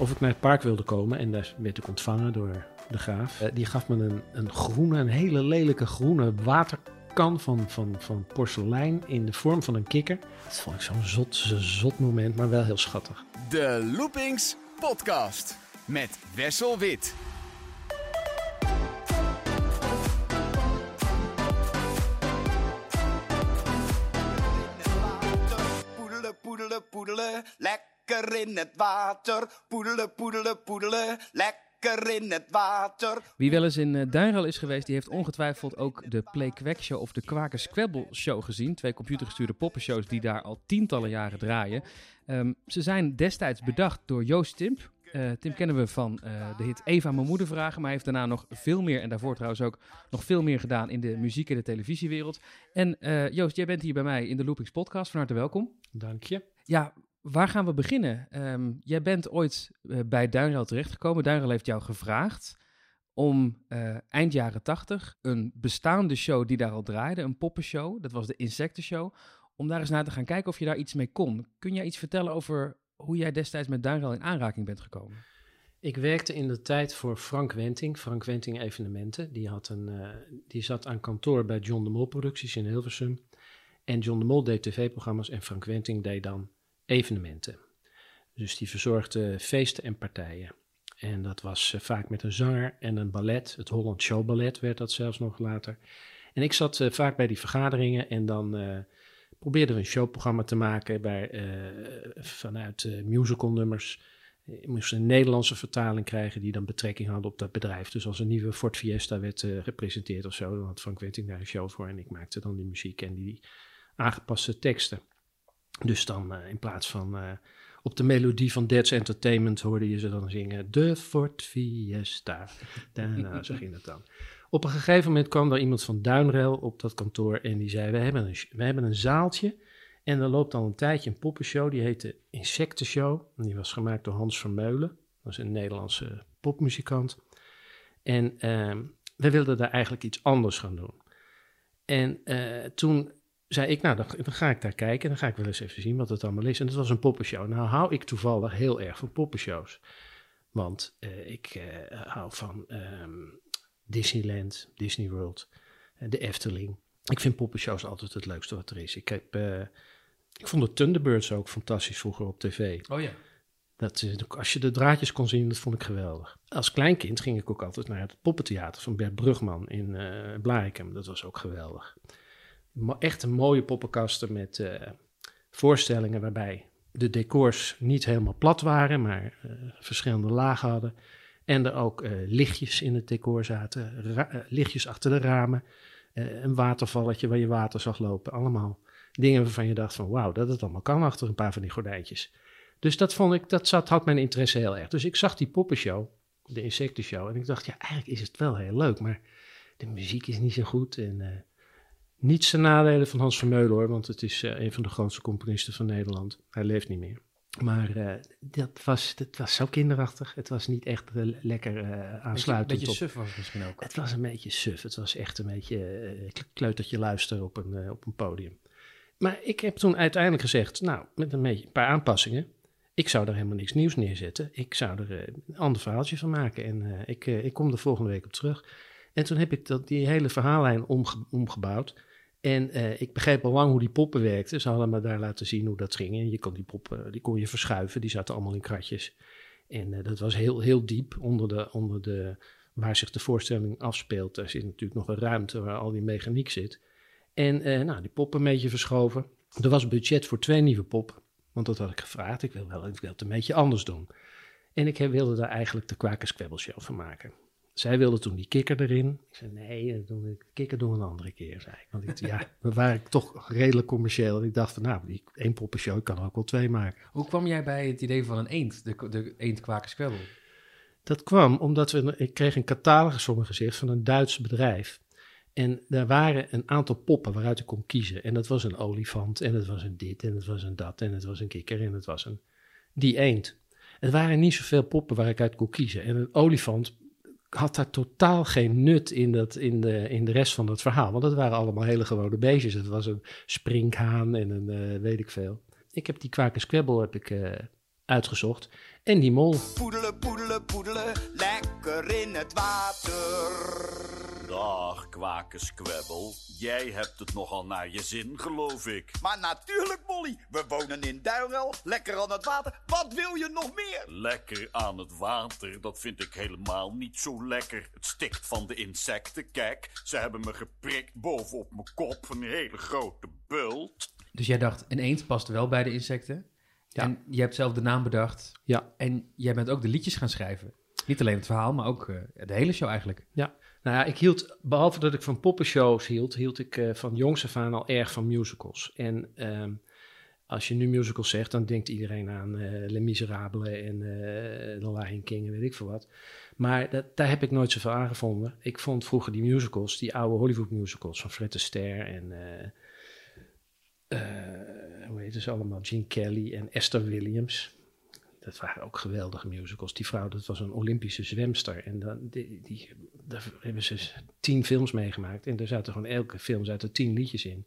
of ik naar het park wilde komen. En daar werd ik ontvangen door de graaf. Eh, die gaf me een, een groene, een hele lelijke groene waterkan van, van, van porselein in de vorm van een kikker. Dat vond ik zo'n zot, zot moment, maar wel heel schattig. De Loopings Podcast met Wessel Wit. Lekker in het water. Poedelen, poedelen, poedelen, lekker in het water. Wie wel eens in uh, Duinrel is geweest, die heeft ongetwijfeld ook de Play Quack Show of de Kwaker Squabble Show gezien. Twee computergestuurde poppenshows die daar al tientallen jaren draaien. Um, ze zijn destijds bedacht door Joost Timp. Uh, Tim kennen we van uh, de hit Eva mijn moeder vragen, maar hij heeft daarna nog veel meer en daarvoor trouwens ook nog veel meer gedaan in de muziek en de televisiewereld. En uh, Joost, jij bent hier bij mij in de Loopings podcast, van harte welkom. Dank je. Ja, waar gaan we beginnen? Um, jij bent ooit bij Duinrel terechtgekomen. Duinrel heeft jou gevraagd om eind jaren tachtig een bestaande show die daar al draaide, een poppenshow, dat was de Insectenshow, om daar eens naar te gaan kijken of je daar iets mee kon. Kun jij iets vertellen over hoe jij destijds met Duinrel in aanraking bent gekomen? Ik werkte in de tijd voor Frank Wenting, Frank Wenting Evenementen. Die, had een, uh, die zat aan kantoor bij John de Mol Producties in Hilversum. En John de Mol deed tv-programma's en Frank Wenting deed dan evenementen. Dus die verzorgde feesten en partijen. En dat was uh, vaak met een zanger en een ballet. Het Holland Show Ballet werd dat zelfs nog later. En ik zat uh, vaak bij die vergaderingen en dan probeerden we een showprogramma te maken bij, vanuit uh, musicalnummers. We moesten een Nederlandse vertaling krijgen die dan betrekking hadden op dat bedrijf. Dus als een nieuwe Ford Fiesta werd gepresenteerd of zo, dan had Frank Wenting daar een show voor en ik maakte dan die muziek en die aangepaste teksten. Dus dan in plaats van op de melodie van Dead's Entertainment hoorde je ze dan zingen de Ford Fiesta. Daarna, zo ging het dan. Op een gegeven moment kwam er iemand van Duinrel op dat kantoor en die zei: we hebben, een, we hebben een zaaltje en er loopt al een tijdje een poppenshow, die heet de Insectenshow. En die was gemaakt door Hans Vermeulen, dat was een Nederlandse popmuzikant. En uh, we wilden daar eigenlijk iets anders gaan doen. En uh, toen zei ik, nou dan, dan, ga ik daar kijken en dan ga ik wel eens even zien wat het allemaal is. En dat was een poppenshow. Nou hou ik toevallig heel erg van poppenshows. Want uh, ik uh, hou van um, Disneyland, Disney World, de Efteling. Ik vind poppenshows altijd het leukste wat er is. Ik, heb, uh, ik vond de Thunderbirds ook fantastisch vroeger op tv. Oh ja. Dat, als je de draadjes kon zien, dat vond ik geweldig. Als kleinkind ging ik ook altijd naar het poppentheater van Bert Brugman in uh, Blarikum. Dat was ook geweldig. Echt mooie poppenkasten met uh, voorstellingen waarbij de decors niet helemaal plat waren, maar verschillende lagen hadden. En er ook uh, lichtjes in het decor zaten, lichtjes achter de ramen, een watervalletje waar je water zag lopen. Allemaal dingen waarvan je dacht van wauw, dat het allemaal kan achter een paar van die gordijntjes. Dus dat vond ik, dat zat, had mijn interesse heel erg. Dus ik zag die poppenshow, de insectenshow, en ik dacht ja, eigenlijk is het wel heel leuk, maar de muziek is niet zo goed en niets ten nadele van Hans Vermeulen hoor, want het is een van de grootste componisten van Nederland. Hij leeft niet meer. Maar uh, dat, was, dat was zo kinderachtig. Het was niet echt uh, lekker uh, aansluitend. Een beetje suf was het misschien ook. Het was een beetje suf. Het was echt een beetje kleutertje luisteren op een, op een podium. Maar ik heb toen uiteindelijk gezegd, nou, met een, beetje, een paar aanpassingen. Ik zou er helemaal niks nieuws neerzetten. Ik zou er een ander verhaaltje van maken. En ik, ik kom er volgende week op terug. En toen heb ik dat, die hele verhaallijn omge omgebouwd. En uh, ik begreep al lang hoe die poppen werkten. Ze hadden me daar laten zien hoe dat ging. En je kon die poppen, die kon je verschuiven. Die zaten allemaal in kratjes. En uh, dat was heel, heel diep onder de, onder de, waar zich de voorstelling afspeelt. Daar zit natuurlijk nog een ruimte waar al die mechaniek zit. En nou, die poppen een beetje verschoven. Er was budget voor twee nieuwe poppen. Want dat had ik gevraagd. Ik wil, wel, ik wil het een beetje anders doen. En ik wilde daar eigenlijk de Kwakers Show van maken. Zij wilde toen die kikker erin. Ik zei, nee, de kikker doen we een andere keer, zei ik. Want ik, ja, we waren toch redelijk commercieel. En ik dacht van, nou, die één poppenshow kan er ook wel twee maken. Hoe kwam jij bij het idee van een eend, de, de eendkwakerskwebel? Dat kwam omdat we, ik kreeg een catalogus voor mijn gezicht van een Duits bedrijf. En daar waren een aantal poppen waaruit ik kon kiezen. En dat was een olifant, en het was een dit, en het was een dat, en het was een kikker, en het was een die eend. Er waren niet zoveel poppen waar ik uit kon kiezen. En een olifant had daar totaal geen nut in, dat, in, de, in de rest van het verhaal. Want het waren allemaal hele gewone beestjes. Het was een sprinkhaan en een uh, weet ik veel. Ik heb die kwakers kwebbel heb ik, uh, uitgezocht. En die mol. Poedelen, poedelen, poedelen, lekker in het water. Kwakenskwebbel. Jij hebt het nogal naar je zin, geloof ik. Maar natuurlijk, Molly, we wonen in Duinrel, lekker aan het water. Wat wil je nog meer? Lekker aan het water, dat vind ik helemaal niet zo lekker. Het stikt van de insecten. Kijk, ze hebben me geprikt bovenop mijn kop. Een hele grote bult. Dus jij dacht, een eend past wel bij de insecten. Ja. En je hebt zelf de naam bedacht. Ja. En jij bent ook de liedjes gaan schrijven. Niet alleen het verhaal, maar ook eh, de hele show eigenlijk. Ja, nou ja, ik hield, behalve dat ik van poppenshows hield, hield ik eh, van jongs af aan al erg van musicals. En ehm, als je nu musicals zegt, dan denkt iedereen aan eh Les Miserables en eh The Lion King en weet ik veel wat. Maar daar heb ik nooit zoveel aan gevonden. Ik vond vroeger die musicals, die oude Hollywood musicals van Fred Astaire en... eh, hoe heet ze allemaal? Gene Kelly en Esther Williams. Dat waren ook geweldige musicals. Die vrouw, dat was een Olympische zwemster. En dan, die, daar hebben ze tien films meegemaakt. En er zaten gewoon elke film zaten tien liedjes in.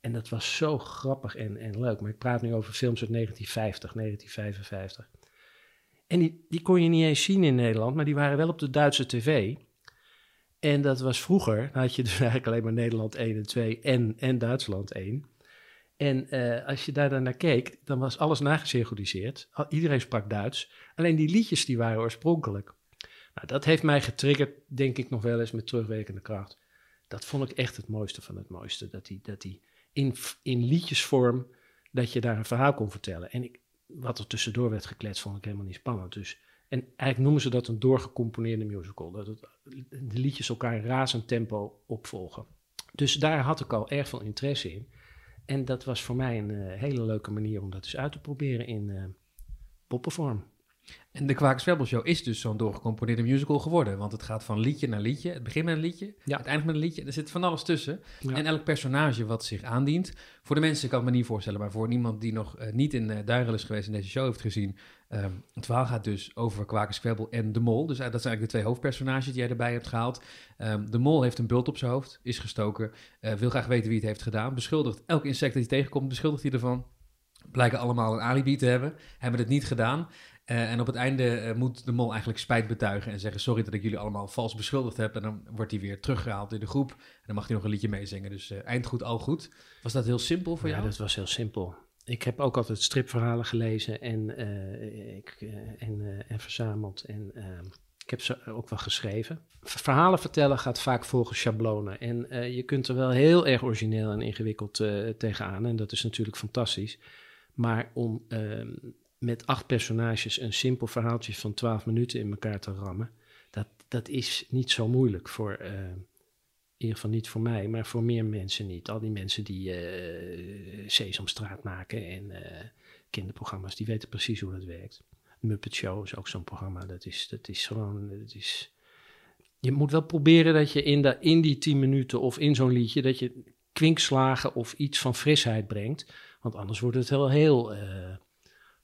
En dat was zo grappig en, en leuk. Maar ik praat nu over films uit 1950, 1955. En die, die kon je niet eens zien in Nederland, maar die waren wel op de Duitse tv. En dat was vroeger, had je dus eigenlijk alleen maar Nederland 1 en 2 en, en Duitsland 1. En eh, als je daar dan naar keek, dan was alles nagesynchroniseerd. Al- Iedereen sprak Duits. Alleen die liedjes die waren oorspronkelijk. Nou, dat heeft mij getriggerd, denk ik nog wel eens met terugwerkende kracht. Dat vond ik echt het mooiste van het mooiste. Dat die, dat die in, in liedjesvorm, dat je daar een verhaal kon vertellen. En ik, wat er tussendoor werd gekletst, vond ik helemaal niet spannend. Dus, en eigenlijk noemen ze dat een doorgecomponeerde musical. Dat het, de liedjes elkaar in razend tempo opvolgen. Dus daar had ik al erg veel interesse in. En dat was voor mij een eh, hele leuke manier om dat eens uit te proberen in eh, poppenvorm. En de Kwakers Show is dus zo'n doorgecomponeerde musical geworden. Want het gaat van liedje naar liedje. Het begint met een liedje, Ja. het eindigt met een liedje. Er zit van alles tussen. Ja. En elk personage wat zich aandient. Voor de mensen, ik kan het me niet voorstellen, maar voor niemand die nog eh, niet in uh, Duirel is geweest en deze show heeft gezien. Ehm, het verhaal gaat dus over Kwakers en de Mol. Dus eh, dat zijn eigenlijk de twee hoofdpersonages die jij erbij hebt gehaald. Ehm, de Mol heeft een bult op zijn hoofd, is gestoken, eh, wil graag weten wie het heeft gedaan. Beschuldigt elk insect dat hij tegenkomt, beschuldigt hij ervan. Blijken allemaal een alibi te hebben, hebben het niet gedaan. Uh, en op het einde uh, moet de mol eigenlijk spijt betuigen en zeggen: Sorry dat ik jullie allemaal vals beschuldigd heb. En dan wordt hij weer teruggehaald in de groep. En dan mag hij nog een liedje meezingen. Dus uh, eind goed, al goed. Was dat heel simpel voor ja, jou? dat was heel simpel. Ik heb ook altijd stripverhalen gelezen en, eh, ik, en, en verzameld. En ehm, ik heb ze ook wel geschreven. Verhalen vertellen gaat vaak volgens schablonen. En je kunt er wel heel erg origineel en ingewikkeld tegenaan. En dat is natuurlijk fantastisch. Maar om ehm, met acht personages een simpel verhaaltje van twaalf minuten in elkaar te rammen, dat, dat is niet zo moeilijk voor, uh, in ieder geval niet voor mij, maar voor meer mensen niet. Al die mensen die uh, Sesamstraat maken en uh, kinderprogramma's, die weten precies hoe dat werkt. Muppet Show is ook zo'n programma, dat is, dat is gewoon, dat is... Je moet wel proberen dat je in, de, in die tien minuten of in zo'n liedje, dat je kwinkslagen of iets van frisheid brengt, want anders wordt het wel heel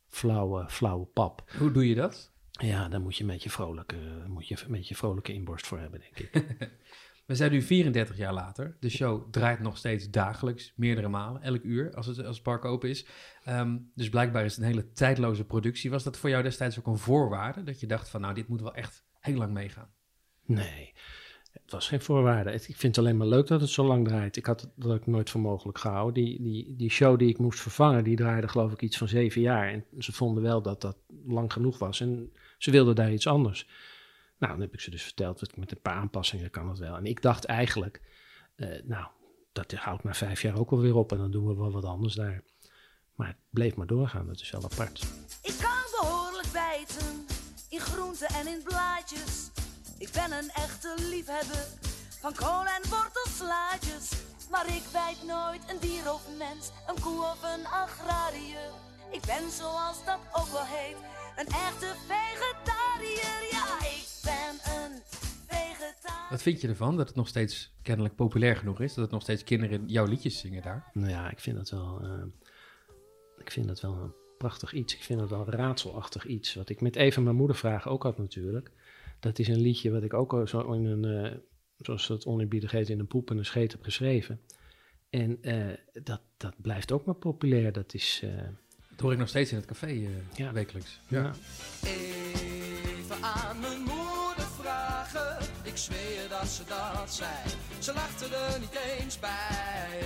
flauwe, flauwe pap. Hoe doe je dat? Ja, daar moet je een beetje vrolijke, moet je een beetje vrolijke inborst voor hebben, denk ik. We zijn nu 34 jaar later. De show draait nog steeds dagelijks, meerdere malen, elk uur als het, als park open is. Um, dus blijkbaar is het een hele tijdloze productie. Was dat voor jou destijds ook een voorwaarde? Dat je dacht van nou, dit moet wel echt heel lang meegaan? Nee, het was geen voorwaarde. Ik vind het alleen maar leuk dat het zo lang draait. Ik had dat ik nooit voor mogelijk gehouden. Die, die, die show die ik moest vervangen, die draaide geloof ik iets van zeven jaar. En ze vonden wel dat dat lang genoeg was. En ze wilden daar iets anders. Nou, dan heb ik ze dus verteld, dat met een paar aanpassingen kan het wel. En ik dacht eigenlijk, uh, nou, dat houdt na vijf jaar ook wel weer op. En dan doen we wel wat anders daar. Maar het bleef maar doorgaan, dat is wel apart. Ik kan behoorlijk bijten, in groenten en in blaadjes. Ik ben een echte liefhebber van kool en wortelslaatjes. Maar ik bijt nooit een dier of mens, een koe of een agrariër. Ik ben zoals dat ook wel heet, een echte vegetariër. Ja, ik ben een vegetariër. Wat vind je ervan dat het nog steeds kennelijk populair genoeg is? Dat het nog steeds kinderen jouw liedjes zingen daar? Nou ja, ik vind het wel, uh, ik vind het wel een prachtig iets. Ik vind het wel een raadselachtig iets. Wat ik met even mijn moeder vraag ook had natuurlijk. Dat is een liedje wat ik ook zo in een, uh, zoals het oneerbiedig heet, in een poep en een scheet heb geschreven. En uh, dat, dat blijft ook maar populair. Dat is, uh, Dat hoor ik nog steeds in het café eh, Ja. wekelijks. Ja. Even aan mijn moeder Ik zweer dat ze dat zei. Ze lachte er niet eens bij.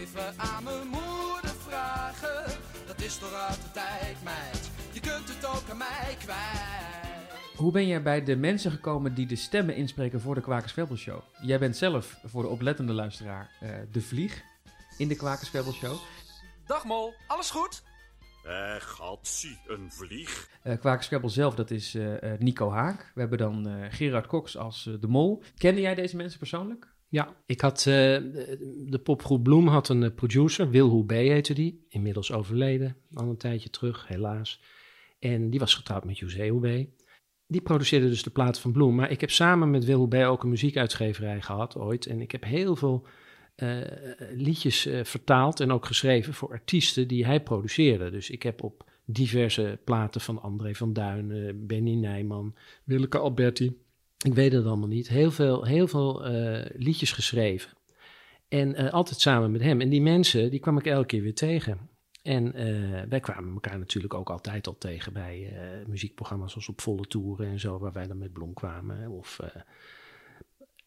Even aan mijn moeder vragen. Dat is toch uit de tijd, meid. Je kunt het ook aan mij kwijt. Hoe ben jij bij de mensen gekomen die de stemmen inspreken voor de Kwakers Show? Jij bent zelf, voor de oplettende luisteraar, eh, de vlieg in de Kwakers Show. Dag Mol, alles goed? Eh, gatsie, een vlieg. Eh Kwakers zelf, dat is eh, eh, Nico Haak. We hebben dan eh, Gerard Cox als de mol. Kende jij deze mensen persoonlijk? Ja, ik had, eh, de, popgroep Bloem had een producer, Wil Hoe B heette die, inmiddels overleden, al een tijdje terug, helaas. En die was getrouwd met José Hoe B. Die produceerde dus de platen van Bloem, maar ik heb samen met Wil Hoe B ook een muziekuitgeverij gehad ooit. En ik heb heel veel eh, liedjes eh, vertaald en ook geschreven voor artiesten die hij produceerde. Dus ik heb op diverse platen van André van Duin, eh, Benny Nijman, Willeke Alberti, ik weet het allemaal niet, heel veel, heel veel liedjes geschreven. En altijd samen met hem. En die mensen, die kwam ik elke keer weer tegen. En wij kwamen elkaar natuurlijk ook altijd al tegen bij muziekprogramma's zoals op volle toeren en zo, waar wij dan met Bloem kwamen. Of,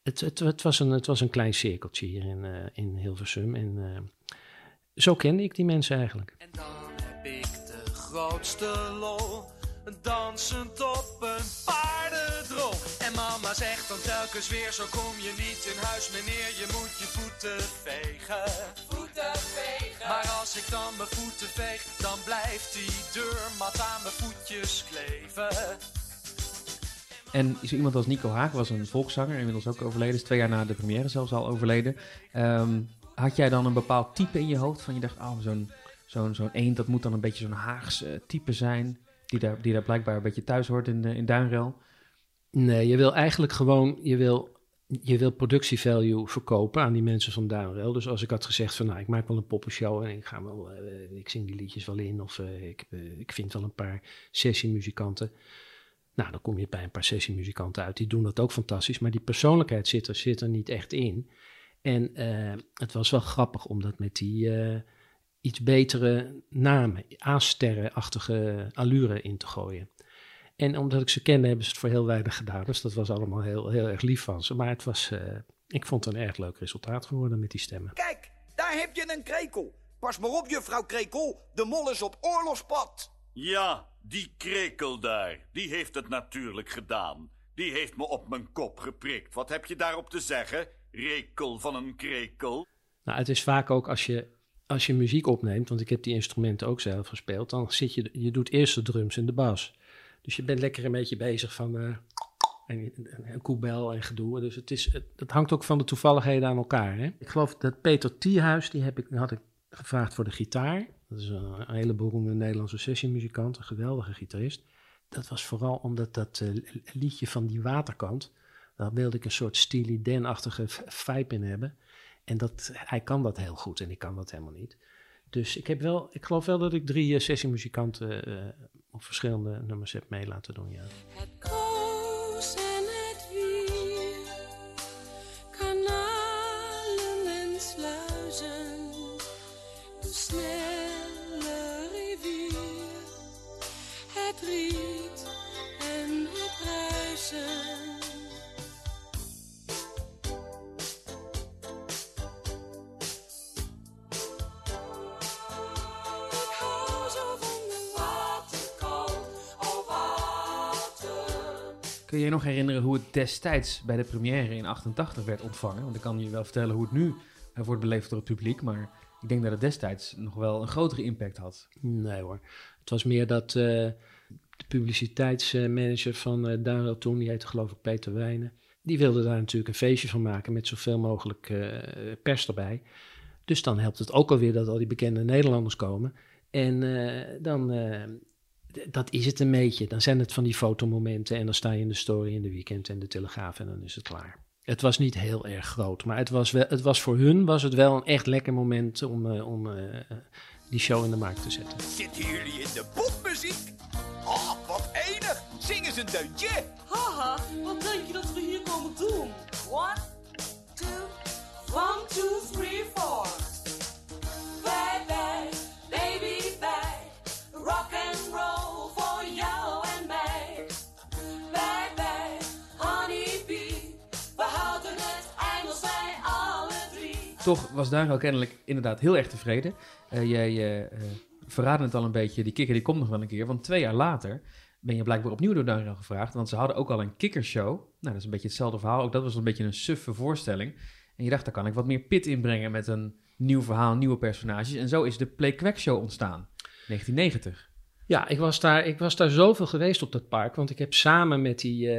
het, het, het, was een, het was een klein cirkeltje hier in, eh, in Hilversum. En eh, zo kende ik die mensen eigenlijk. En dan heb ik de grootste lol. Dansend op een paardendrol. En mama zegt dan telkens weer: Zo kom je niet in huis, meneer. Je moet je voeten vegen. Voeten vegen. Maar als ik dan mijn voeten veeg, dan blijft die deurmat aan mijn voetjes kleven. En zo iemand als Nico Haak was een volkszanger, inmiddels ook overleden, is twee jaar na de première zelfs al overleden. Ehm, had jij dan een bepaald type in je hoofd van je dacht, oh, zo'n zo'n zo'n eend, dat moet dan een beetje zo'n Haags eh, type zijn, die daar, die daar blijkbaar een beetje thuis hoort in, in Duinrel? Nee, je wil eigenlijk gewoon, je wil, je wil productievalue verkopen aan die mensen van Duinrel. Dus als ik had gezegd van, nou, ik maak wel een poppenshow en ik ga wel, eh, ik zing die liedjes wel in of eh, ik, ik vind wel een paar sessiemuzikanten. Nou, dan kom je bij een paar sessiemuzikanten uit, die doen dat ook fantastisch, maar die persoonlijkheid zit er, zit er niet echt in. En eh, het was wel grappig om dat met die eh, iets betere namen, A-sterrenachtige allure in te gooien. En omdat ik ze kende, hebben ze het voor heel weinig gedaan. Dus dat was allemaal heel, heel erg lief van ze. Maar het was, eh, ik vond het een erg leuk resultaat geworden met die stemmen. Kijk, daar heb je een krekel. Pas maar op, juffrouw Krekel. De mol is op oorlogspad. Ja, die krekel daar, die heeft het natuurlijk gedaan. Die heeft me op mijn kop geprikt. Wat heb je daarop te zeggen? Rekel van een krekel. Nou, het is vaak ook als je, als je muziek opneemt, want ik heb die instrumenten ook zelf gespeeld, dan zit je, je doet eerst de drums en de bas. Dus je bent lekker een beetje bezig van eh, en, en, koebel en gedoe. Dus het, is, het hangt ook van de toevalligheden aan elkaar. Hè? Ik geloof dat Peter Thiehuis, die heb ik, had ik gevraagd voor de gitaar. Dat is een, hele beroemde Nederlandse sessiemuzikant, een geweldige gitarist. Dat was vooral omdat dat eh, liedje van die waterkant, daar wilde ik een soort Steely Dan-achtige vibe in hebben. En dat, hij kan dat heel goed en ik kan dat helemaal niet. Dus ik, heb wel, ik geloof wel dat ik drie eh, sessiemuzikanten eh, op verschillende nummers heb mee laten doen. Ja. Het kroos en het wier, kanalen en sluizen, de de waterkant, oh water. Kun je je nog herinneren hoe het destijds bij de première in 88 werd ontvangen? Want ik kan je wel vertellen hoe het nu eh, wordt beleefd door het publiek, maar ik denk dat het destijds nog wel een grotere impact had. Nee hoor. Het was meer dat eh, de publiciteitsmanager van uh, Duinrel toen, die heette geloof ik Peter Wijnen, die wilde daar natuurlijk een feestje van maken met zoveel mogelijk eh, pers erbij. Dus dan helpt het ook alweer dat al die bekende Nederlanders komen. En eh, dan, eh, dat is het een beetje. Dan zijn het van die fotomomenten en dan sta je in de story in de weekend en de telegraaf en dan is het klaar. Het was niet heel erg groot, maar het was, wel, het was voor hun was het wel een echt lekker moment om, eh, om eh, die show in de markt te zetten. Zitten jullie in de popmuziek? Oh, wat enig. Zing eens een deuntje. Haha, wat denk je dat we hier komen doen? One, toch was Daryl kennelijk inderdaad heel erg tevreden. Eh, jij eh, verraadde het al een beetje, die kikker die komt nog wel een keer. Want twee jaar later ben je blijkbaar opnieuw door Daryl gevraagd. Want ze hadden ook al een kikkershow. Nou, dat is een beetje hetzelfde verhaal. Ook dat was een beetje een suffe voorstelling. En je dacht, daar kan ik wat meer pit inbrengen met een nieuw verhaal, nieuwe personages. En zo is de Play Quack Show ontstaan. 1990. Ja, ik was, daar, ik was daar zoveel geweest op dat park. Want ik heb samen met die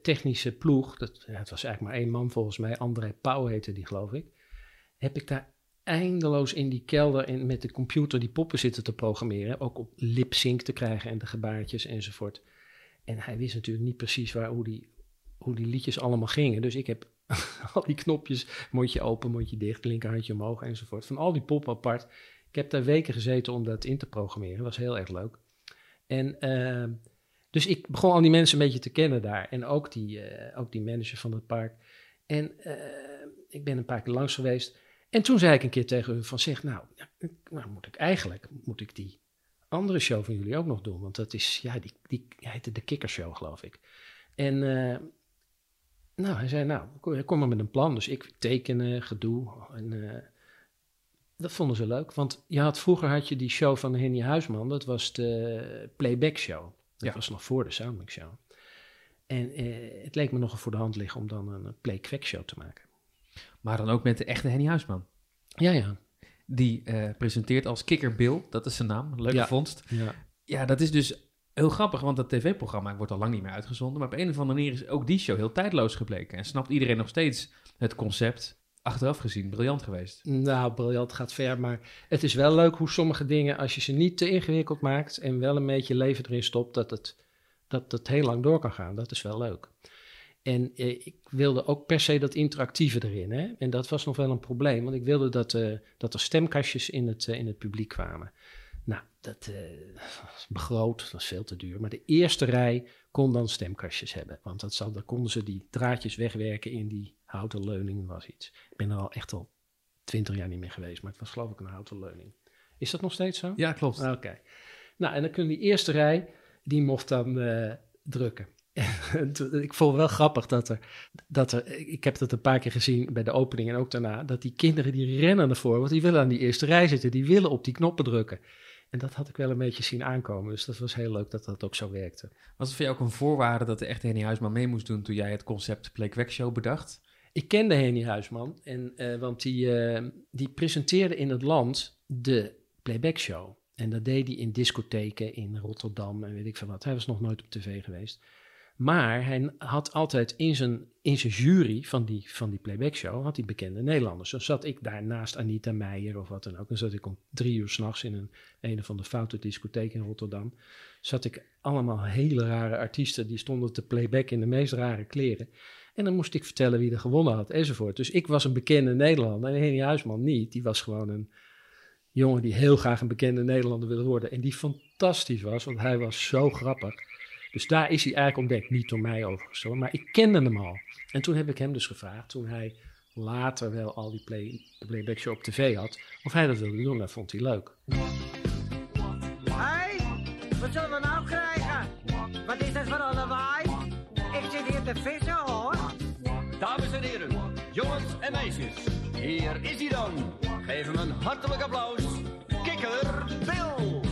technische ploeg, dat, het was eigenlijk maar één man volgens mij, André Pauw heette die geloof ik. Heb ik daar eindeloos in die kelder en met de computer die poppen zitten te programmeren. Ook op lip-sync te krijgen en de gebaartjes enzovoort. En hij wist natuurlijk niet precies waar, hoe, die, hoe die liedjes allemaal gingen. Dus ik heb al die knopjes, mondje open, mondje dicht, linkerhandje omhoog enzovoort. Van al die poppen apart. Ik heb daar weken gezeten om dat in te programmeren. Dat was heel erg leuk. En eh, dus ik begon al die mensen een beetje te kennen daar. En ook die, eh, ook die manager van het park. En eh, ik ben een paar keer langs geweest. En toen zei ik een keer tegen u van zeg, nou, nou moet ik eigenlijk, moet ik die andere show van jullie ook nog doen. Want dat is, ja, die, die heette de Kikkershow, geloof ik. En eh, nou, hij zei, nou, kom, kom maar met een plan. Dus ik tekenen, gedoe. En eh, dat vonden ze leuk. Want je had, vroeger had je die show van Henny Huisman. Dat was de playback show. Dat Ja. was nog voor de Soundmix show. En eh, het leek me nogal voor de hand liggen om dan een playback show te maken. Maar dan ook met de echte Henny Huisman. Ja, ja. Die eh, presenteert als Kikker Bill. Dat is zijn naam. Leuke Ja. vondst. ja. Ja, dat is dus heel grappig, want dat tv-programma wordt al lang niet meer uitgezonden. Maar op een of andere manier is ook die show heel tijdloos gebleken. En snapt iedereen nog steeds het concept, achteraf gezien, briljant geweest. Nou, briljant gaat ver, maar het is wel leuk hoe sommige dingen, als je ze niet te ingewikkeld maakt en wel een beetje leven erin stopt, dat het, dat het heel lang door kan gaan. Dat is wel leuk. En eh, ik wilde ook per se dat interactieve erin. Hè? En dat was nog wel een probleem, want ik wilde dat, eh, dat er stemkastjes in het, eh, in het publiek kwamen. Nou, dat eh, was begroot, dat was veel te duur. Maar de eerste rij kon dan stemkastjes hebben. Want dat zal, dan konden ze die draadjes wegwerken in die houten leuning, was iets. Ik ben er al echt al twintig jaar niet meer geweest, maar het was geloof ik een houten leuning. Is dat nog steeds zo? Ja, klopt. Oké. Nou, en dan kun je die eerste rij, die mocht dan drukken. Ik vond het wel grappig dat er, dat er, ik heb dat een paar keer gezien bij de opening en ook daarna, dat die kinderen die rennen ervoor, want die willen aan die eerste rij zitten, die willen op die knoppen drukken. En dat had ik wel een beetje zien aankomen, dus dat was heel leuk dat dat ook zo werkte. Was het voor jou ook een voorwaarde dat de echte Henny Huisman mee moest doen toen jij het concept Play Quack Show bedacht? Ik kende Henny Huisman, en, eh, want die, eh, die presenteerde in het land de playback show. En dat deed hij in discotheken in Rotterdam en weet ik veel wat. Hij was nog nooit op tv geweest. Maar hij had altijd in zijn, in zijn jury van die, van die playback show, had hij bekende Nederlanders. Dan zat ik daar naast Anita Meijer of wat dan ook. Dan zat ik om drie uur s'nachts in een, een van de foute discotheken in Rotterdam. Zat ik allemaal hele rare artiesten, die stonden te playback in de meest rare kleren. En dan moest ik vertellen wie er gewonnen had enzovoort. Dus ik was een bekende Nederlander en Henny Huisman niet. Die was gewoon een jongen die heel graag een bekende Nederlander wilde worden. En die fantastisch was, want hij was zo grappig. Dus daar is hij eigenlijk ontdekt. Niet door mij overigens hoor, maar ik kende hem al. En toen heb ik hem dus gevraagd, toen hij later wel al die play, playback show op tv had, of hij dat wilde doen. Dat vond hij leuk. Hé, wat zullen we nou krijgen? Wat is dat voor een lawaai? Ik zit hier te vissen hoor. Dames en heren, jongens en meisjes, hier is hij dan. Geef hem een hartelijk applaus. Kikker Bill.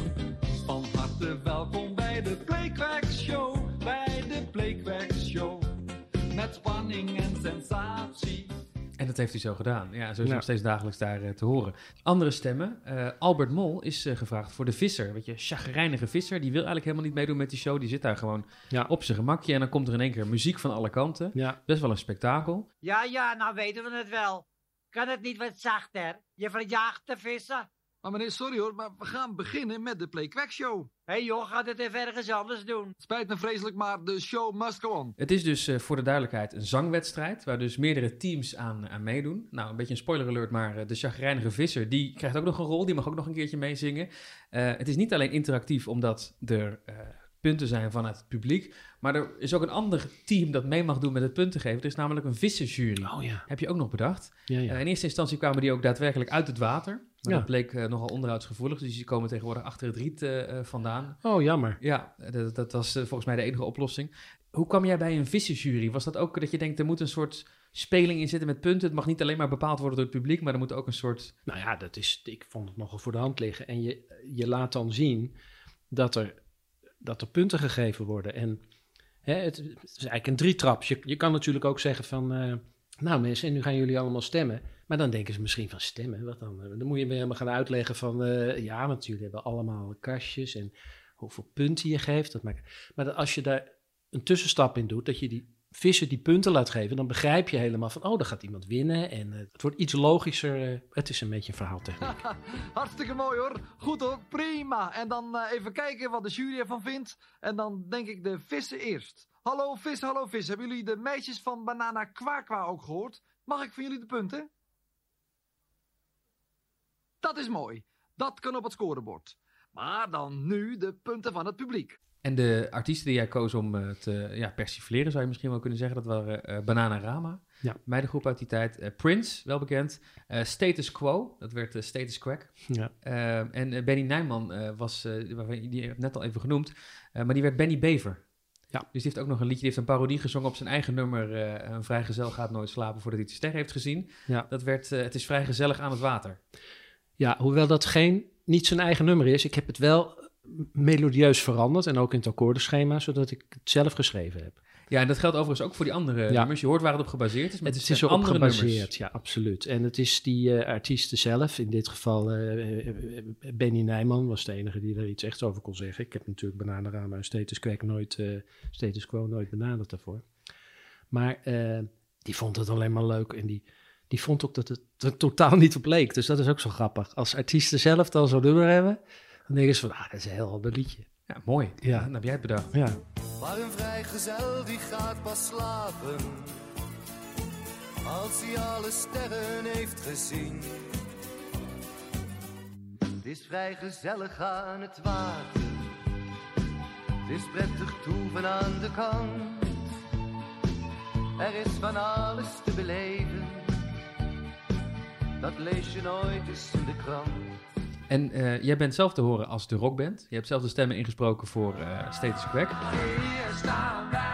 Dat heeft hij zo gedaan. Ja, zo is hij Ja. nog steeds dagelijks daar eh, te horen. Andere stemmen. Eh, Albert Mol is eh, gevraagd voor de visser. Weet je, chagrijnige visser. Die wil eigenlijk helemaal niet meedoen met die show. Die zit daar gewoon Ja. op zijn gemakje. En dan komt er in één keer muziek van alle kanten. Ja, Best wel een spektakel. Ja, ja, nou weten we het wel. Kan het niet wat zachter? Je verjaagt de vissen. Maar meneer, sorry hoor, maar we gaan beginnen met de Playquack Show. Hé hey joh, gaat het even ergens anders doen? Spijt me vreselijk, maar de show must go on. Het is dus eh, voor de duidelijkheid een zangwedstrijd. Waar dus meerdere teams aan, aan meedoen. Nou, een beetje een spoiler alert, maar eh, de chagrijnige visser. Die krijgt ook nog een rol. Die mag ook nog een keertje meezingen. Eh, het is niet alleen interactief omdat er eh, punten zijn vanuit het publiek. Maar er is ook een ander team dat mee mag doen met het punten geven. Er is namelijk een vissersjury. oh ja. Heb je ook nog bedacht? ja, ja. In eerste instantie kwamen die ook daadwerkelijk uit het water. Maar Ja. dat bleek eh, nogal onderhoudsgevoelig. Dus die komen tegenwoordig achter het riet eh, eh, vandaan. Oh, jammer. Ja, dat, dat was volgens mij de enige oplossing. Hoe kwam jij bij een vissersjury? Was dat ook dat je denkt, er moet een soort speling in zitten met punten. Het mag niet alleen maar bepaald worden door het publiek, maar er moet ook een soort... Nou ja, dat is, ik vond het nogal voor de hand liggen. En je, je laat dan zien dat er, dat er punten gegeven worden. En hè, het, het is eigenlijk een drietraps. Je, je kan natuurlijk ook zeggen van... nou mensen, en nu gaan jullie allemaal stemmen. Maar dan denken ze misschien van stemmen, wat dan? Dan moet je weer helemaal gaan uitleggen van... eh, ja, want jullie hebben allemaal kastjes en hoeveel punten je geeft. Dat maakt, maar dat als je daar een tussenstap in doet, dat je die vissen die punten laat geven... dan begrijp je helemaal van, oh, dan gaat iemand winnen. En eh, het wordt iets logischer. eh, het is een beetje een verhaaltechniek. Hartstikke mooi hoor. Goed ook, prima. En dan even kijken wat de jury ervan vindt. En dan denk ik de vissen eerst. Hallo vis, hallo vis. Hebben jullie de meisjes van Banana Kwakwa ook gehoord? Mag ik van jullie de punten? Dat is mooi. Dat kan op het scorebord. Maar dan nu de punten van het publiek. En de artiesten die jij koos om eh, te ja, persifleren, zou je misschien wel kunnen zeggen, dat waren eh Bananarama. Ja. Meidengroep uit die tijd. Eh, Prince, wel bekend. Eh, Status Quo, dat werd Status Quack. Ja. En Benny Nijman eh, was, eh, die heb ik net al even genoemd, eh, maar die werd Benny Bever. Ja. Dus die heeft ook nog een liedje, die heeft een parodie gezongen op zijn eigen nummer, eh, Een vrijgezel gaat nooit slapen voordat hij de ster heeft gezien. Ja. Dat werd, eh, het is vrij gezellig aan het water. Ja, hoewel dat geen, niet zijn eigen nummer is. Ik heb het wel melodieus veranderd en ook in het akkoordenschema, zodat ik het zelf geschreven heb. Ja, en dat geldt overigens ook voor die andere Ja. nummers. Je hoort waar het op gebaseerd is, maar Het, het, is erop gebaseerd, nummers. ja, absoluut. En het is die eh, artiesten zelf, in dit geval eh, Benny Nijman was de enige die er iets echt over kon zeggen. Ik heb natuurlijk Bananarama en Status Quo nooit, eh, Status Quo nooit benaderd daarvoor. Maar die vond het alleen maar leuk en die, die vond ook dat het er totaal niet op leek. Dus dat is ook zo grappig. Als artiesten zelf dan zo'n nummer hebben, dan denken ze van, ah, dat is een heel ander liedje. Ja, mooi. Ja. Dan heb jij het bedacht. Ja. Maar een vrijgezel die gaat pas slapen Als hij alle sterren heeft gezien Het is vrij gezellig aan het water Het is prettig toeven aan de kant Er is van alles te beleven Dat lees je nooit eens in de krant En eh, jij bent zelf te horen als de rockband. Je hebt zelf de stemmen ingesproken voor eh Status Quack. Hier staan wij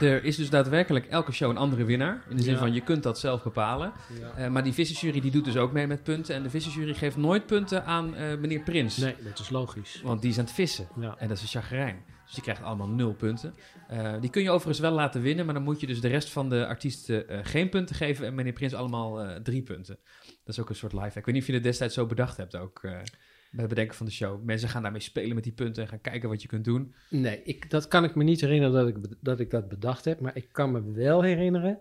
Er is dus daadwerkelijk elke show een andere winnaar. In de zin Ja. van je kunt dat zelf bepalen. Ja. Eh, maar die vissenjury die doet dus ook mee met punten. En de vissenjury geeft nooit punten aan eh, meneer Prins. Nee, dat is logisch. Want die is aan het vissen. Ja. En dat is een chagrijn. Dus die krijgt allemaal nul punten. Eh, die kun je overigens wel laten winnen. Maar dan moet je dus de rest van de artiesten geen punten geven. En meneer Prins allemaal drie punten. Dat is ook een soort live. Ik weet niet of je het destijds zo bedacht hebt ook. Bij het bedenken van de show. Mensen gaan daarmee spelen met die punten. En gaan kijken wat je kunt doen. Nee, ik, dat kan ik me niet herinneren dat ik, dat ik dat bedacht heb. Maar ik kan me wel herinneren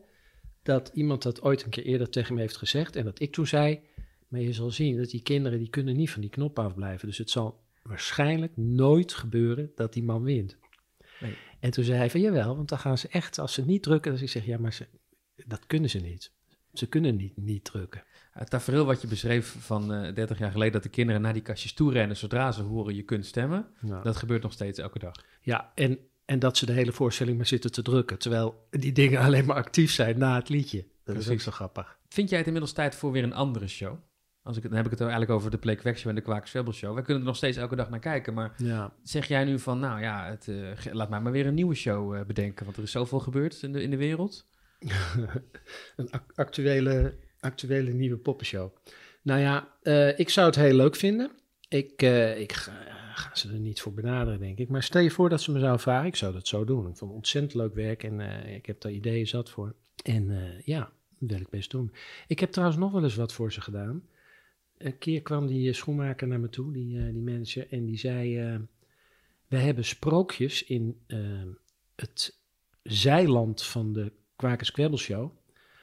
dat iemand dat ooit een keer eerder tegen me heeft gezegd. En dat ik toen zei, maar je zal zien dat die kinderen die kunnen niet van die knop afblijven. Dus het zal waarschijnlijk nooit gebeuren dat die man wint. Nee. En toen zei hij van, jawel, want dan gaan ze echt, als ze niet drukken. Dus ik zeg, ja, maar ze, dat kunnen ze niet. Ze kunnen niet, niet drukken. Het tafereel wat je beschreef van eh 30 jaar geleden... dat de kinderen naar die kastjes toe rennen zodra ze horen je kunt stemmen... Ja. dat gebeurt nog steeds elke dag. Ja, en, en dat ze de hele voorstelling maar zitten te drukken. Terwijl die dingen alleen maar actief zijn na het liedje. Dat is ook zo grappig. Vind jij het inmiddels tijd voor weer een andere show? Als ik, dan heb ik het eigenlijk over de Play Quack Show en de Kwaak Show. Wij kunnen er nog steeds elke dag naar kijken, maar Ja. zeg jij nu van, nou ja, het, eh, laat mij maar weer een nieuwe show eh, bedenken, want er is zoveel gebeurd in de, in de wereld. een ac- actuele, actuele nieuwe poppenshow. Nou ja, eh, ik zou het heel leuk vinden. Ik, eh, ik ga, ze er niet voor benaderen, denk ik. Maar stel je voor dat ze me zouden vragen. Ik zou dat zo doen. Ik vond het ontzettend leuk werk en eh, ik heb daar ideeën zat voor. En ja, dat wil ik best doen. Ik heb trouwens nog wel eens wat voor ze gedaan. Een keer kwam die schoenmaker naar me toe, die, die manager, en die zei... wij hebben sprookjes in het zijland van de Kwakers Kwebbel Show.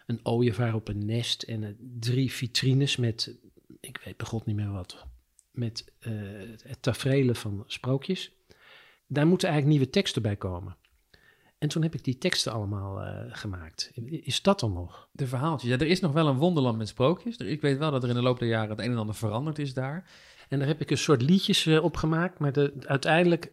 Een ooievaar op een nest en eh, drie vitrines met, ik weet begot niet meer wat, met eh het tafereelen van sprookjes. Daar moeten eigenlijk nieuwe teksten bij komen. En toen heb ik die teksten allemaal eh, gemaakt. Is dat dan nog? De verhaaltjes. Ja, er is nog wel een wonderland met sprookjes. Ik weet wel dat er in de loop der jaren het een en ander veranderd is daar. En daar heb ik een soort liedjes op gemaakt, maar de, uiteindelijk,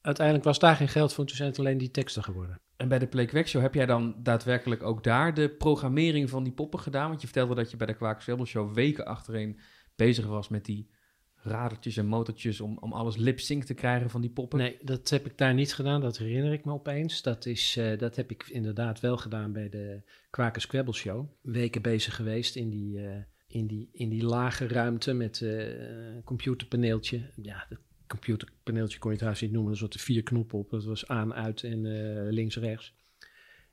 uiteindelijk was daar geen geld voor. Toen zijn het alleen die teksten geworden. En bij de Play Quack Show heb jij dan daadwerkelijk ook daar de programmering van die poppen gedaan? Want je vertelde dat je bij de Kwaak Zwebbel Show weken achtereen bezig was met die radertjes en motortjes om, om alles lip-sync te krijgen van die poppen? Nee, dat heb ik daar niet gedaan. Dat herinner ik me opeens. Dat, is, eh, dat heb ik inderdaad wel gedaan bij de Kwakers Kwebbel Show. Weken bezig geweest in die, eh, in die, in die lage ruimte met eh, een computerpaneeltje. Ja, dat computerpaneeltje kon je trouwens niet noemen. Er zaten vier knoppen op. Dat was aan, uit en eh, links, rechts.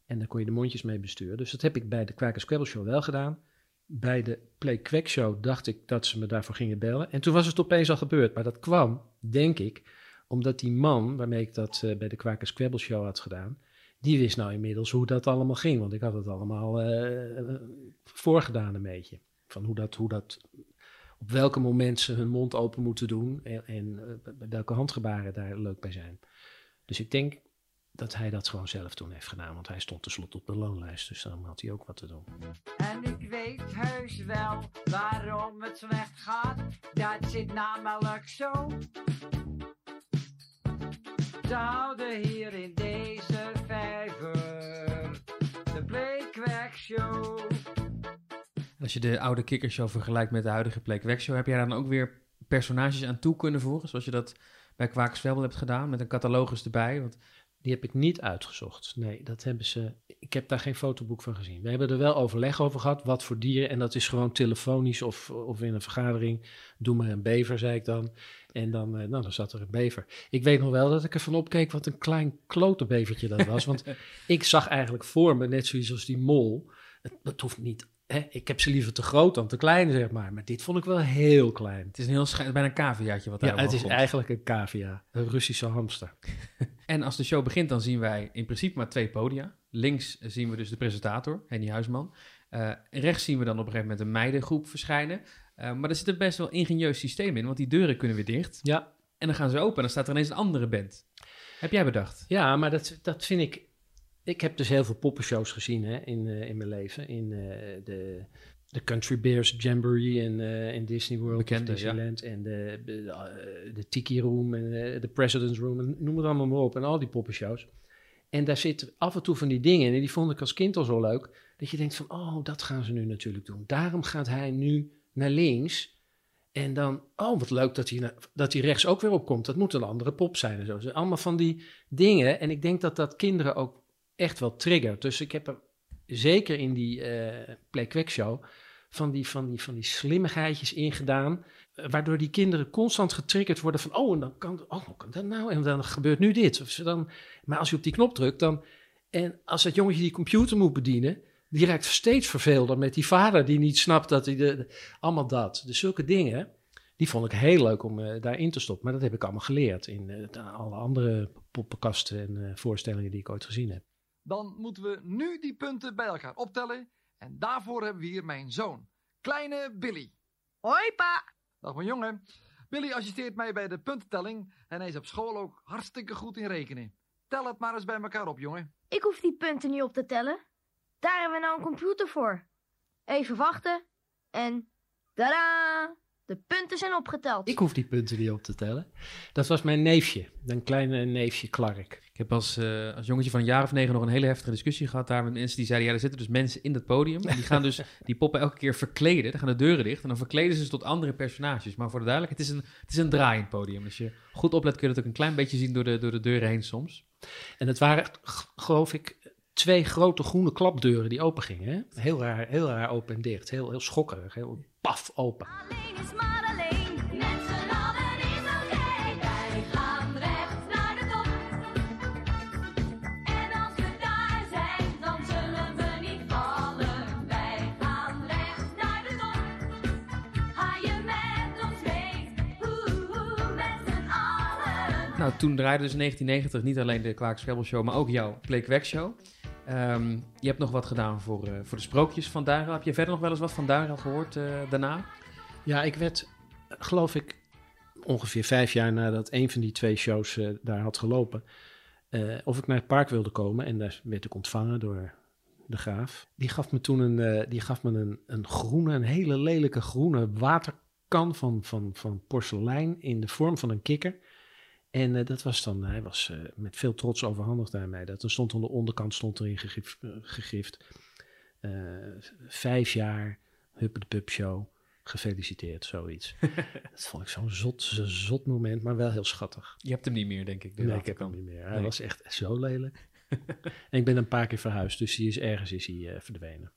En daar kon je de mondjes mee besturen. Dus dat heb ik bij de Kwakers Kwebbel Show wel gedaan. Bij de Play Quack Show dacht ik dat ze me daarvoor gingen bellen. En toen was het opeens al gebeurd. Maar dat kwam, denk ik, omdat die man waarmee ik dat eh, bij de Kwakers Kwebbel Show had gedaan... die wist nou inmiddels hoe dat allemaal ging. Want ik had het allemaal eh, voorgedaan een beetje. Van hoe dat, hoe dat, op welke moment ze hun mond open moeten doen... en, en eh, welke handgebaren daar leuk bij zijn. Dus ik denk dat hij dat gewoon zelf toen heeft gedaan. Want hij stond tenslotte op de loonlijst. Dus dan had hij ook wat te doen. En ik weet heus wel waarom het slecht gaat. Dat zit namelijk zo. Ze houden hier in deze vijver de Playquack Show. Als je de oude kikkershow vergelijkt met de huidige Play Show, heb jij daar dan ook weer personages aan toe kunnen voegen, zoals je dat bij Kwakers Kwebbel hebt gedaan, met een catalogus erbij? Want Die heb ik niet uitgezocht. Nee, dat hebben ze. Ik heb daar geen fotoboek van gezien. We hebben er wel overleg over gehad. Wat voor dieren. En dat is gewoon telefonisch of, of in een vergadering. Doe maar een bever, zei ik dan. En dan, eh, nou, dan zat er een bever. Ik weet nog wel dat ik ervan opkeek wat een klein klote bevertje dat was. want ik zag eigenlijk voor me, net zoiets als die mol. Het, het hoeft niet. Hè, ik heb ze liever te groot dan te klein, zeg maar. Maar dit vond ik wel heel klein. het is een heel bijna een caviaatje wat daar Ja, het is komt. eigenlijk een cavia. Een Russische hamster. En als de show begint, dan zien wij in principe maar twee podia. Links zien we dus de presentator, Henny Huisman. Eh, rechts zien we dan op een gegeven moment een meidengroep verschijnen. Eh, maar er zit een best wel ingenieus systeem in, want die deuren kunnen weer dicht. Ja. En dan gaan ze open en dan staat er ineens een andere band. Heb jij bedacht? Ja, maar dat, dat vind ik. Ik heb dus heel veel poppenshows gezien hè, in, eh, in mijn leven. In eh, de, de Country Bears Jamboree in, eh, in Disney World, Bekende, Disneyland. En de, de, de Tiki Room en de President's Room. En noem het allemaal maar op. En al die poppenshows. En daar zitten af en toe van die dingen in. En die vond ik als kind al zo leuk. Dat je denkt van, oh, dat gaan ze nu natuurlijk doen. Daarom gaat hij nu naar links. En dan, oh, wat leuk dat hij, dat hij rechts ook weer opkomt. Dat moet een andere pop zijn en zo. Dus allemaal van die dingen. En ik denk dat dat kinderen ook echt wel triggert. Dus ik heb er zeker in die eh Play Show van die, van, die, van die slimmigheidjes ingedaan. eh, Waardoor die kinderen constant getriggerd worden van... oh, en dan kan, oh, nou? En dan gebeurt nu dit. Of ze dan, maar als je op die knop drukt, dan... En als dat jongetje die computer moet bedienen... die raakt steeds verveelder met die vader die niet snapt dat hij... De, allemaal dat. Dus zulke dingen, die vond ik heel leuk om eh, daarin te stoppen. Maar dat heb ik allemaal geleerd in alle andere poppenkasten en voorstellingen die ik ooit gezien heb. Dan moeten we nu die punten bij elkaar optellen. En daarvoor hebben we hier mijn zoon, kleine Billy. Hoi pa. Dag mijn jongen. Billy assisteert mij bij de puntentelling en hij is op school ook hartstikke goed in rekenen. Tel het maar eens bij elkaar op, jongen. Ik hoef die punten niet op te tellen. Daar hebben we nou een computer voor. Even wachten. En tada! De punten zijn opgeteld. Ik hoef die punten niet op te tellen. Dat was mijn neefje, een kleine neefje Clark. Ik heb als, eh, als jongetje van een jaar of negen nog een hele heftige discussie gehad daar met mensen die zeiden, ja, er zitten dus mensen in dat podium en die gaan dus die poppen elke keer verkleden. Dan gaan de deuren dicht en dan verkleden ze ze tot andere personages. Maar voor de duidelijkheid, het is een, het is een draaiend podium. Als je goed oplet kun je dat ook een klein beetje zien door de, door de deuren heen soms. En het waren, geloof ik, twee grote groene klapdeuren die open gingen. Hè? Heel, raar, heel raar open en dicht. Heel, heel schokkerig. Heel paf open. is maar alleen. Met z'n allen is oké. Wij gaan recht naar de top. En als we daar zijn, dan zullen we niet vallen. Wij gaan recht naar de top. Ga je met ons mee? Oeh, met z'n allen. Nou, toen draaide dus in 1990 niet alleen de Kwaak Scrabble Show, maar ook jouw Play Quack Show. Ehm, je hebt nog wat gedaan voor, eh, voor de sprookjes van Duinrel. Heb je verder nog wel eens wat van Duinrel gehoord eh, daarna? Ja, ik werd, geloof ik, ongeveer vijf jaar nadat een van die twee shows eh, daar had gelopen, of ik naar het park wilde komen. En daar werd ik ontvangen door de graaf. Die gaf me toen een, die gaf me een, een groene, een hele lelijke groene waterkan van, van, van porselein in de vorm van een kikker. En eh, dat was dan, hij was eh, met veel trots overhandigd aan mij. Dat er stond aan de onderkant stond erin gegif, eh, gegrift. eh, vijf jaar, Huppe de Pup Show, gefeliciteerd, zoiets. dat vond ik zo'n zot, zot moment, maar wel heel schattig. Je hebt hem niet meer, denk ik. de Nee, ik heb hem niet meer. Hij Nee. was echt zo lelijk. en ik ben een paar keer verhuisd, dus die is ergens is hij verdwenen.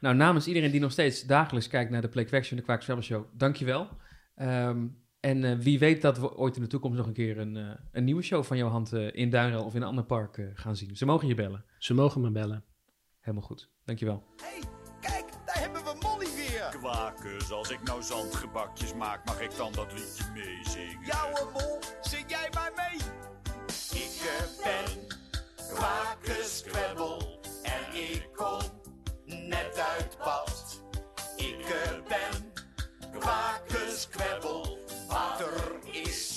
Nou, namens iedereen die nog steeds dagelijks kijkt naar de Play en de Quack Travel Show, dankjewel. Ehm en eh, wie weet dat we ooit in de toekomst nog een keer een, eh, een nieuwe show van jouw hand eh, in Duinrel of in een ander park gaan zien. Ze mogen je bellen. Ze mogen me bellen. Helemaal goed. Dankjewel. Kijk, daar hebben we Molly weer. Kwakers, als ik nou zandgebakjes maak, mag ik dan dat liedje meezingen? Jouwe mol, zing jij maar mee. Ik ben kwakerskwebbel en ik kom net uit bad. Ik ben kwakerskwebbel, water is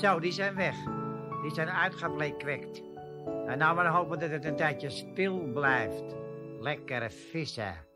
Zo, die zijn weg. Die zijn uitgeplekwekt. En nou maar hopen dat het een tijdje stil blijft. Lekkere vissen.